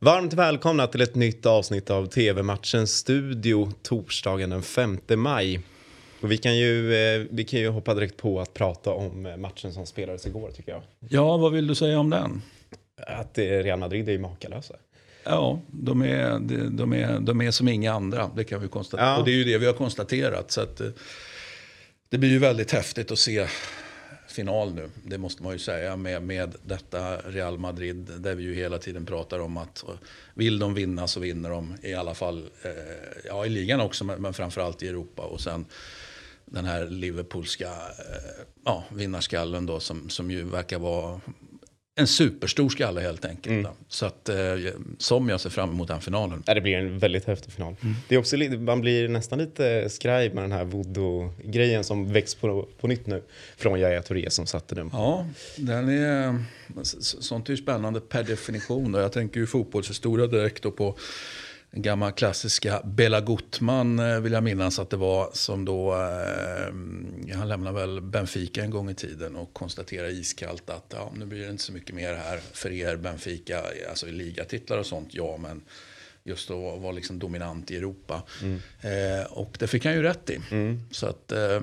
Varmt välkomna till ett nytt avsnitt av TV-matchens studio torsdagen den 5 maj. Och vi, kan ju, eh, vi kan ju hoppa direkt på att prata om eh, matchen som spelades igår tycker jag. Ja, vad vill du säga om den? Att eh, Real Madrid är ju makalösa. Ja, de är, de, är, de är som inga andra. Det kan vi konstatera. Ja. Och det är ju det vi har konstaterat. Så att, det blir ju väldigt häftigt att se final nu, det måste man ju säga, med, med detta Real Madrid. Där vi ju hela tiden pratar om att vill de vinna så vinner de i alla fall, eh, ja i ligan också, men, men framförallt i Europa. Och sen den här Liverpoolska eh, ja, vinnarskallen då som, som ju verkar vara en superstor skalle helt enkelt. Mm. Så att, eh, som jag ser fram emot den finalen. Ja, det blir en väldigt häftig final. Mm. Det är också, man blir nästan lite skraj med den här voodoo-grejen som väcks på, på nytt nu. Från Yahya Touré som satte den. Ja, den är, sånt är ju spännande per definition. Jag tänker ju fotbollshistoria direkt då på den gamla klassiska Bela Gutman eh, vill jag minnas att det var som då, eh, han lämnade väl Benfica en gång i tiden och konstaterade iskallt att ja, nu blir det inte så mycket mer här för er Benfica, alltså i ligatitlar och sånt, ja men just att vara liksom dominant i Europa. Mm. Eh, och det fick han ju rätt i. Mm. Så att eh,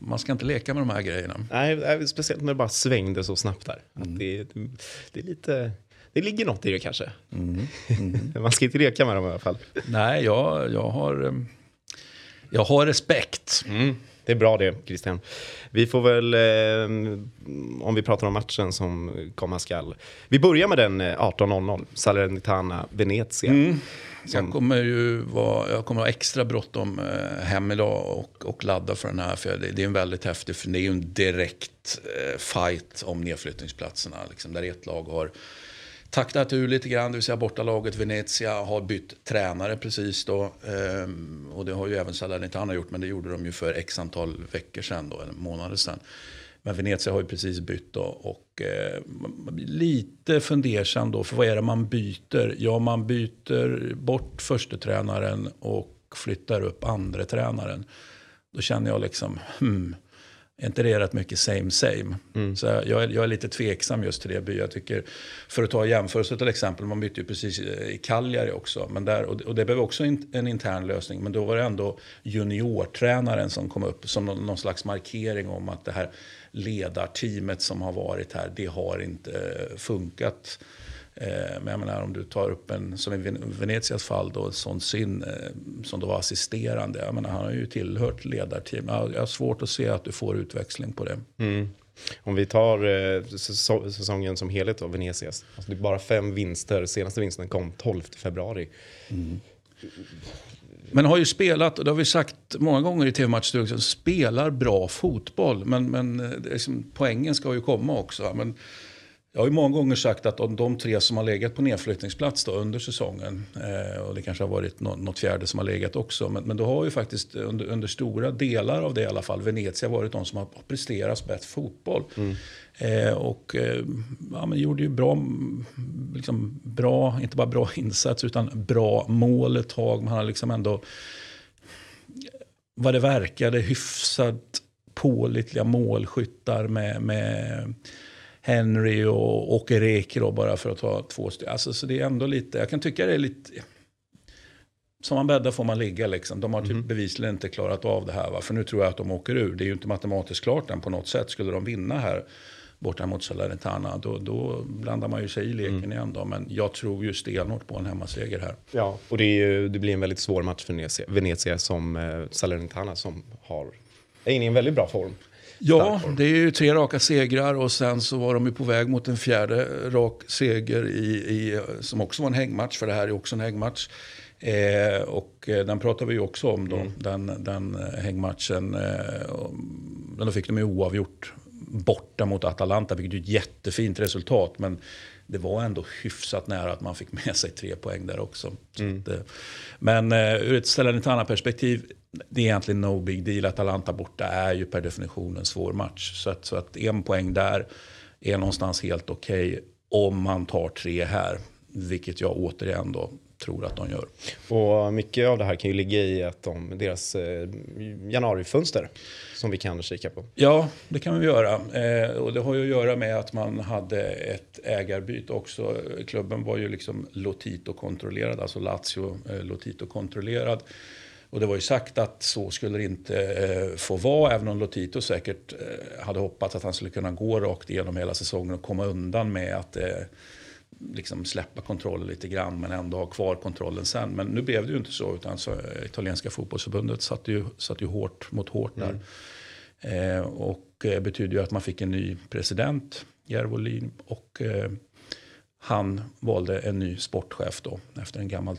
man ska inte leka med de här grejerna. Nej, speciellt när det bara svängde så snabbt där. Mm. Det, det, är lite det ligger något i det kanske. Mm. Mm. Man ska inte leka med dem i alla fall. Nej, jag, jag, har, eh, jag har respekt. Mm. Det är bra det, Christian. Vi får väl, eh, om vi pratar om matchen som komma skall. Vi börjar med den 18.00, eh, Salernitana, Venezia. Mm. Jag kommer ju vara, jag kommer ha extra bråttom eh, hem idag och, och ladda för den här. För det, det är en väldigt häftig, för det är ju en direkt eh, fight om nedflyttningsplatserna. Liksom, där ett lag har taktat ur lite grann, det vill säga bortalaget Venezia har bytt tränare precis då. Ehm, och det har ju även Salernitana gjort, men det gjorde de ju för x antal veckor sedan, då, eller månader sedan. Men Venezia har ju precis bytt då och eh, man blir lite fundersam då, för vad är det man byter? Ja, man byter bort första tränaren och flyttar upp andra tränaren. Då känner jag liksom, hmm, är inte det rätt mycket same same? Mm. Så jag är, jag är lite tveksam just till det. Jag tycker, för att ta jämförelse till exempel, man bytte ju precis i Cagliari också. Men där, och det blev också en intern lösning. Men då var det ändå juniortränaren som kom upp som någon, någon slags markering om att det här ledarteamet som har varit här, det har inte funkat. Eh, men jag menar om du tar upp en, som i Venetias fall då, Son Sin eh, som då var assisterande. Jag menar, han har ju tillhört ledarteam. Jag har svårt att se att du får utväxling på det. Mm. Om vi tar eh, säsongen som helhet av Venetias. Alltså det är bara fem vinster. Senaste vinsten kom 12 februari. Mm. Men har ju spelat, och det har vi sagt många gånger i TV-matchstudion, spelar bra fotboll. Men, men liksom, poängen ska ju komma också. Men, jag har ju många gånger sagt att om de tre som har legat på nedflyttningsplats då under säsongen, eh, och det kanske har varit något, något fjärde som har legat också, men, men då har ju faktiskt under, under, stora delar av det i alla fall, Venezia varit de som har presterat bäst fotboll. Mm. Eh, och eh, ja, men gjorde ju bra, liksom bra, inte bara bra insats, utan bra mål ett tag. Man har liksom ändå, vad det verkade, hyfsat pålitliga målskyttar med, med Henry och Åke Reke då, bara för att ta två stycken. Alltså, så det är ändå lite, jag kan tycka det är lite... Som man bäddar får man ligga liksom. De har typ mm. bevisligen inte klarat av det här. Va? För nu tror jag att de åker ur. Det är ju inte matematiskt klart än på något sätt. Skulle de vinna här borta mot Salernitana, då, då blandar man ju sig i leken mm. igen. Då. Men jag tror ju stenhårt på en hemmaseger här. Ja, och det, ju, det blir en väldigt svår match för Venezia, Venezia som eh, Salernitana som har, är inne i en väldigt bra form. Ja, det är ju tre raka segrar och sen så var de ju på väg mot en fjärde rak seger i, i, som också var en hängmatch, för det här är också en hängmatch. Eh, och eh, den pratar vi ju också om då, mm. den, den eh, hängmatchen. Eh, då fick de ju oavgjort borta mot Atalanta, vilket är ett jättefint resultat. Men det var ändå hyfsat nära att man fick med sig tre poäng där också. Mm. Att, eh, men eh, ur ett Salernitana-perspektiv, det är egentligen no big deal. Atalanta borta är ju per definition en svår match. Så att, så att en poäng där är någonstans helt okej okay om man tar tre här. Vilket jag återigen då tror att de gör. Och mycket av det här kan ju ligga i att de, deras eh, januarifönster som vi kan kika på. Ja, det kan vi göra. Eh, och det har ju att göra med att man hade ett ägarbyte också. Klubben var ju liksom Lotito-kontrollerad, alltså Lazio eh, Lotito-kontrollerad. Och det var ju sagt att så skulle det inte eh, få vara, även om Lotito säkert eh, hade hoppats att han skulle kunna gå rakt igenom hela säsongen och komma undan med att eh, liksom släppa kontrollen lite grann men ändå ha kvar kontrollen sen. Men nu blev det ju inte så utan så, eh, italienska fotbollsförbundet satte ju, satte ju hårt mot hårt där. Mm. Eh, och eh, betyder ju att man fick en ny president, Järvolin, och eh, han valde en ny sportchef då efter en gammal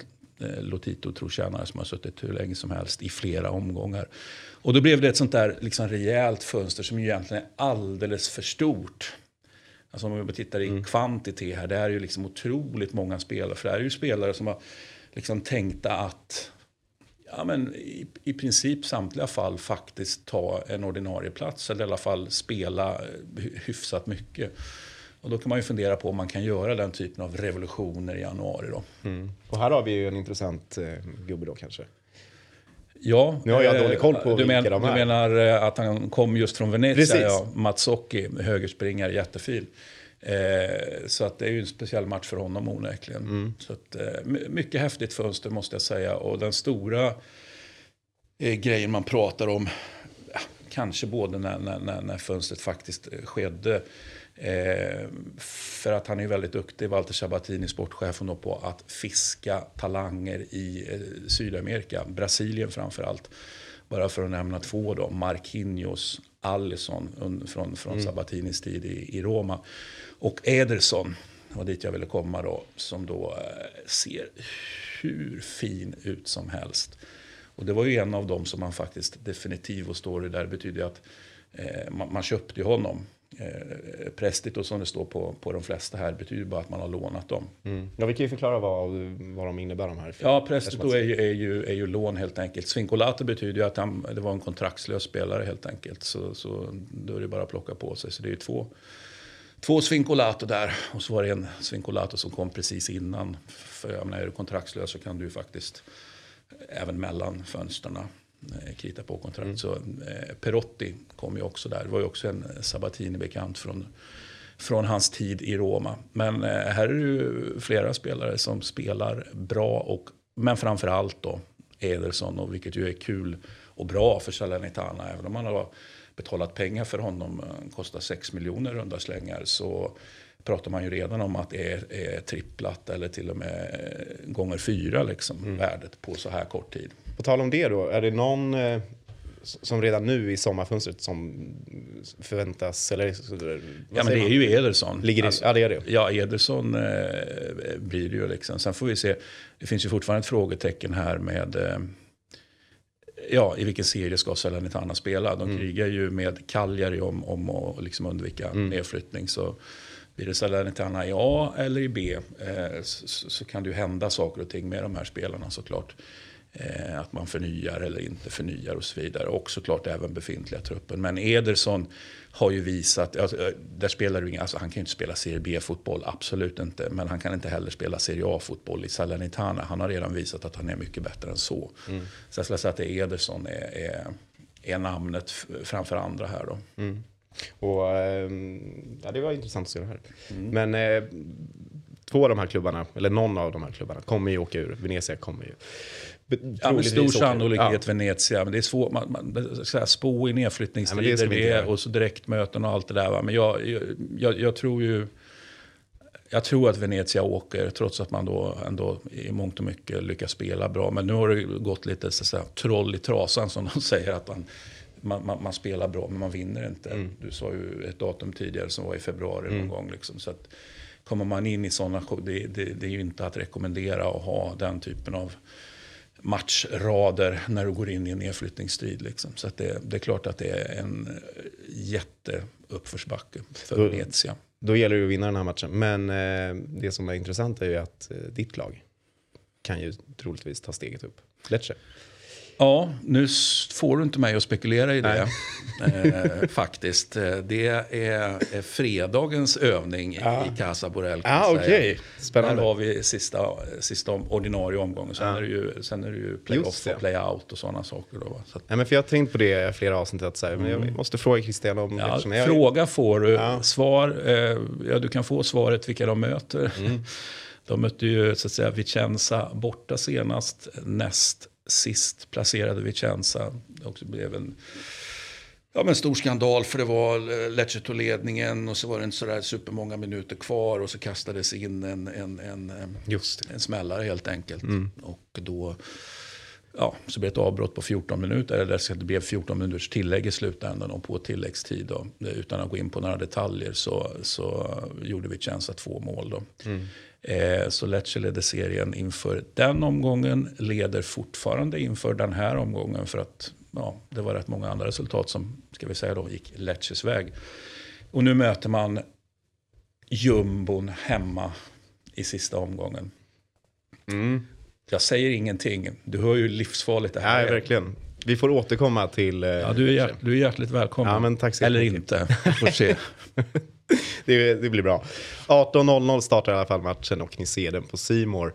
Lotito trotjänare som har suttit hur länge som helst i flera omgångar. Och då blev det ett sånt där liksom rejält fönster som egentligen är alldeles för stort. Alltså om vi tittar i mm. kvantitet här, det är ju liksom otroligt många spelare. För det är ju spelare som har liksom tänkta att ja, men i, i princip samtliga fall faktiskt ta en ordinarie plats. Eller i alla fall spela hyfsat mycket. Och då kan man ju fundera på om man kan göra den typen av revolutioner i januari. Då. Mm. Och här har vi ju en intressant eh, gubbe då kanske. Ja, nu har jag dålig koll på du vilka men, de är. Du menar eh, att han kom just från Venezia? Ja, Matsocki, högerspringare, jättefin. Eh, så att det är ju en speciell match för honom onekligen. Mm. Så att, eh, mycket häftigt fönster måste jag säga. Och den stora eh, grejen man pratar om, kanske både när, när, när fönstret faktiskt eh, skedde, Eh, för att han är väldigt duktig, Walter Sabatini, sportchefen, på att fiska talanger i eh, Sydamerika. Brasilien framför allt. Bara för att nämna två då. Marquinhos, Allison från, från mm. Sabatinis tid i, i Roma. Och Ederson, var dit jag ville komma då, som då eh, ser hur fin ut som helst. Och det var ju en av dem som man faktiskt definitivt, och står där, betyder att eh, man, man köpte honom eh, Prestito som det står på, på de flesta här betyder bara att man har lånat dem. Mm. Ja, vi kan ju förklara vad, vad de innebär de här. Ja, Prestito är ju, är, ju, är ju lån helt enkelt. Svincolato betyder ju att han, det var en kontraktslös spelare helt enkelt. Så, så då är det bara att plocka på sig. Så det är ju två, två Svincolato där. Och så var det en Svincolato som kom precis innan. För jag menar, är du kontraktslös så kan du ju faktiskt även mellan fönstren Eh, krita på kontrakt. Mm. Så eh, Perotti kom ju också där. Det var ju också en Sabatini-bekant från, från hans tid i Roma. Men eh, här är det ju flera spelare som spelar bra, och, men framför allt då Ederson, och vilket ju är kul och bra för Salernitana. Även om man har betalat pengar för honom, kostar 6 miljoner runda slängar, så pratar man ju redan om att det är, är tripplat eller till och med gånger fyra liksom, mm. värdet på så här kort tid. På tal om det då, är det någon eh, som redan nu i sommarfönstret som förväntas? Eller, ja, men det är ju Ederson. Ligger det, alltså, ja, det är det. Ja, Ederson eh, blir det ju liksom. Sen får vi se. Det finns ju fortfarande ett frågetecken här med eh, ja, i vilken serie ska Salernitana spela. De mm. krigar ju med Cagliari om, om att liksom undvika mm. nedflyttning. Så blir det Salernitana i A eller i B eh, så, så, kan det ju hända saker och ting med de här spelarna såklart. Eh, att man förnyar eller inte förnyar och så vidare. Och såklart även befintliga truppen. Men Ederson har ju visat, alltså, eh, där spelar du alltså, han kan ju inte spela Serie B-fotboll, absolut inte. Men han kan inte heller spela Serie A-fotboll i Salernitana. Han har redan visat att han är mycket bättre än så. Mm. Så jag skulle säga att Ederson är, är, är namnet framför andra här då. Mm. Och, ehm, ja, det var intressant att se det här. Mm. Men eh, två av de här klubbarna, eller någon av de här klubbarna, kommer ju åka ur. Venezia kommer ju. Ja, med stor sannolikhet ja. Venezia. Men det är svårt. Man, man, ska spå i nedflyttningstider ja, och så direktmöten och allt det där. Va? Men jag, jag, jag, tror ju... Jag tror att Venezia åker, trots att man då ändå i mångt och mycket lyckas spela bra. Men nu har det gått lite så säga, troll i trasan som de säger. att man, man, man, man spelar bra, men man vinner inte. Mm. Du sa ju ett datum tidigare som var i februari mm. någon gång. Liksom, så att, kommer man in i sådana det, det, det är ju inte att rekommendera att ha den typen av matchrader när du går in i en nedflyttningsstrid. Liksom. Så det, det, är klart att det är en jätteuppförsbacke för då, Venezia. Då gäller det att vinna den här matchen. Men eh, det som är intressant är ju att eh, ditt lag kan ju troligtvis ta steget upp. Lecce. Ja, nu får du inte mig att spekulera i det. eh, faktiskt. Eh, det är, fredagens övning Ja. i Casa Borrell. Ja, säga. okej. Spännande. Där har vi sista, sista ordinarie omgången. Sen, Ja. är det ju, sen är det ju play-off och play-out och sådana saker. Då, så att, Nej, men för jag har tänkt på det i flera avsnitt, att så här, men jag måste fråga Christian om... Mm. ja, jag, fråga får du, Ja. svar. Eh, ja, du kan få svaret vilka de möter. Mm. De mötte ju så att säga Vicenza borta senast. Näst sist placerade Vicenza. Det också blev en Ja, men stor skandal för det var eh, Lecce tog ledningen och så var det inte sådär supermånga minuter kvar och så kastades in en, en, en, eh, en smällare helt enkelt. Mm. Och då ja, så blev det ett avbrott på 14 minuter. Eller det blev 14 minuters tillägg i slutändan och på tilläggstid. Då. Utan att gå in på några detaljer så, så gjorde vi Vicenza två mål. Då. Mm. Eh, så Lecce ledde serien inför den omgången. Leder fortfarande inför den här omgången. För att ja, det var rätt många andra resultat som ska vi säga då, gick Lecces väg. Och nu möter man jumbon hemma i sista omgången. Mm. Jag säger ingenting. Du hör ju livsfarligt det här Nej, verkligen. Vi får återkomma till... eh, Ja, du, är hjärt, du är hjärtligt välkommen. Ja, Eller jättemycket. inte. Får se. det, det blir bra. 18.00 startar i alla fall matchen och ni ser den på Simor.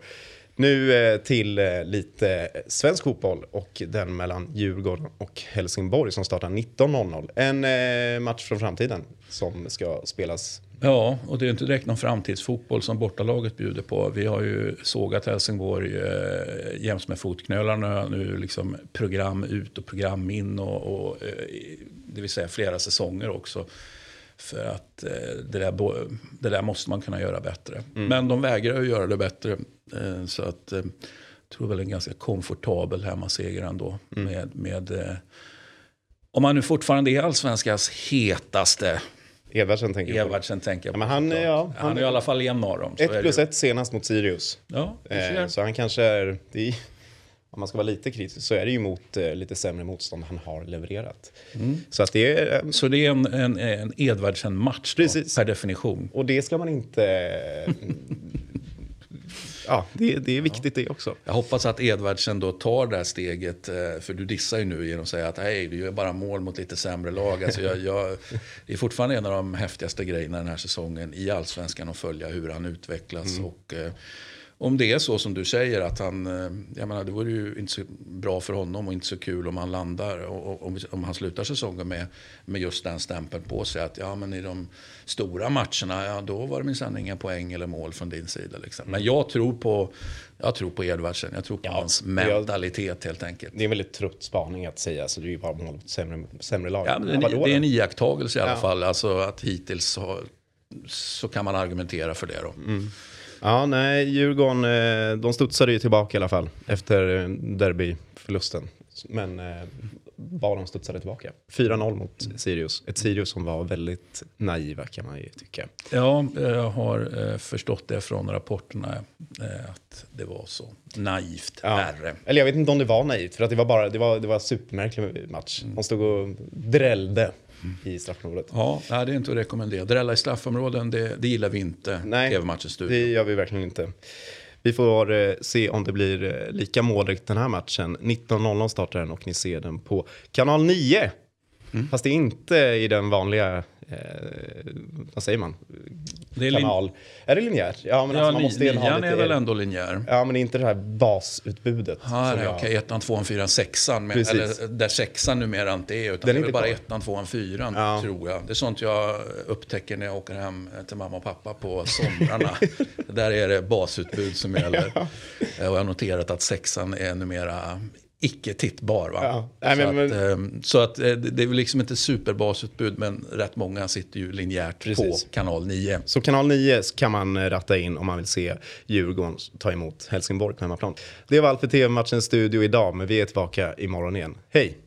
Nu eh, till eh, lite svensk fotboll och den mellan Djurgården och Helsingborg som startar 19.00. En eh, match från framtiden som ska spelas. Ja, och det är inte direkt någon framtidsfotboll som bortalaget bjuder på. Vi har ju sågat Helsingborg eh, jäms med fotknölarna. Nu liksom program ut och program in. Och, och, eh, det vill säga flera säsonger också. För att eh, det, där, det där måste man kunna göra bättre. Men de vägrar att göra det bättre. Eh, så att eh, jag tror väl en ganska komfortabel hemmaseger ändå. Med, med, eh, om man nu fortfarande är allsvenskans hetaste Edvardsen tänker på. Edvardsen tänker jag Ja, på, han, såklart. ja, han, han- är i alla fall en av dem. Ett plus ett senast mot Sirius. Ja, Eh, så han kanske är... Det är om man ska vara lite kritisk så är det ju mot eh, lite sämre motstånd han har levererat. Mm. Så att det är... eh, Så det är en, en, en Edvardsen-match per definition. Och det ska man inte... eh, ja, det, det är viktigt det också. Jag hoppas att Edvardsen då tar det här steget, eh, för du dissar ju nu genom att säga att hej, du gör bara mål mot lite sämre lag. Alltså jag, jag, det är fortfarande en av de häftigaste grejerna den här säsongen i allsvenskan att följa hur han utvecklas. Och, eh, om det är så som du säger att han, eh, jag menar det vore ju inte så bra för honom och inte så kul om han landar och, om, om han slutar säsongen med, med just den stämpeln på sig att ja men i de stora matcherna, ja då var det minsann inga poäng eller mål från din sida. Liksom. Men jag tror på, jag tror på Edvardsen, jag tror på hans jag- mentalitet helt enkelt. Det är en väldigt trött spaning att säga, så det är ju bara mål mot sämre, sämre lag. Ja, men det, det är en iakttagelse i alla Ja. fall. Alltså att hittills har, så kan man argumentera för det då. Mm. Ja, nej, Djurgården, eh, de studsade ju tillbaka i alla fall efter eh, derbyförlusten. Men eh, bara de studsade tillbaka. 4-0 mot Sirius. Ett Sirius som var väldigt naiva kan man ju tycka. Ja, jag har förstått det från rapporterna att det var så naivt värre. Eller jag vet inte om det var naivt, för att det var bara det var, det var en supermärklig match. Mm. De stod och drällde i straffområdet. Ja, det är inte att rekommendera. Drälla i straffområden, det, det gillar vi inte. Nej, TV-matchens studio. Det gör vi verkligen inte. Vi får eh, se om det blir eh, lika målrikt den här matchen. 19.00 startar den och ni ser den på kanal 9. Mm. Fast det är inte i den vanliga, eh, vad säger man, Det är kanal. Är det linjärt? Ja, men Ja, alltså, man måste li- ha nian lite... är väl ändå linjär. Ja, men det är inte det här basutbudet. Jag- okej, ettan, tvåan, fyran, sexan. Precis. eller där sexan numera inte är. Utan Den det är väl inte bara ettan, tvåan, fyran Ja. tror jag. Det är sånt jag upptäcker när jag åker hem till mamma och pappa på somrarna. där är det basutbud som gäller. Eh, Och jag har noterat att sexan är numera icke tittbar. Va? Ja. Nej, så, men- att, ehm, så att eh, det det är väl liksom inte superbasutbud men rätt många sitter ju linjärt Precis. på kanal 9. Så kanal 9 kan man eh, ratta in om man vill se Djurgården ta emot Helsingborg på hemmaplan. Det var allt för tv-matchens studio idag, men vi är tillbaka imorgon igen. Hej!